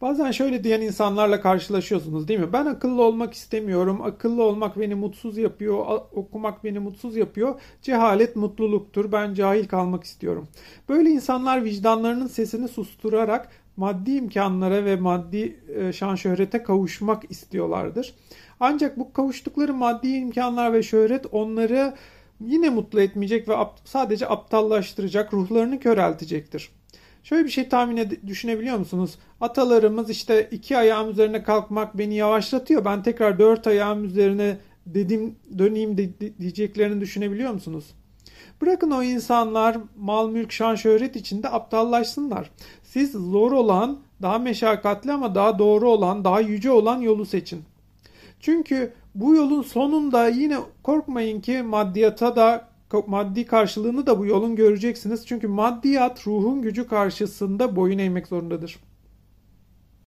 Bazen şöyle diyen insanlarla karşılaşıyorsunuz değil mi? Ben akıllı olmak istemiyorum. Akıllı olmak beni mutsuz yapıyor. Okumak beni mutsuz yapıyor. Cehalet mutluluktur. Ben cahil kalmak istiyorum. Böyle insanlar vicdanlarının sesini susturarak maddi imkanlara ve maddi e, şan şöhrete kavuşmak istiyorlardır. Ancak bu kavuştukları maddi imkanlar ve şöhret onları yine mutlu etmeyecek ve sadece aptallaştıracak, ruhlarını köreltecektir. Şöyle bir şey tahmin ed- düşünebiliyor musunuz? Atalarımız işte iki ayağım üzerine kalkmak beni yavaşlatıyor. Ben tekrar dört ayağım üzerine dedim döneyim de, diyeceklerini düşünebiliyor musunuz? Bırakın o insanlar mal mülk şan şöhret içinde aptallaşsınlar. Siz zor olan, daha meşakkatli ama daha doğru olan, daha yüce olan yolu seçin. Çünkü bu yolun sonunda yine korkmayın ki maddiyata da maddi karşılığını da bu yolun göreceksiniz. Çünkü maddiyat ruhun gücü karşısında boyun eğmek zorundadır.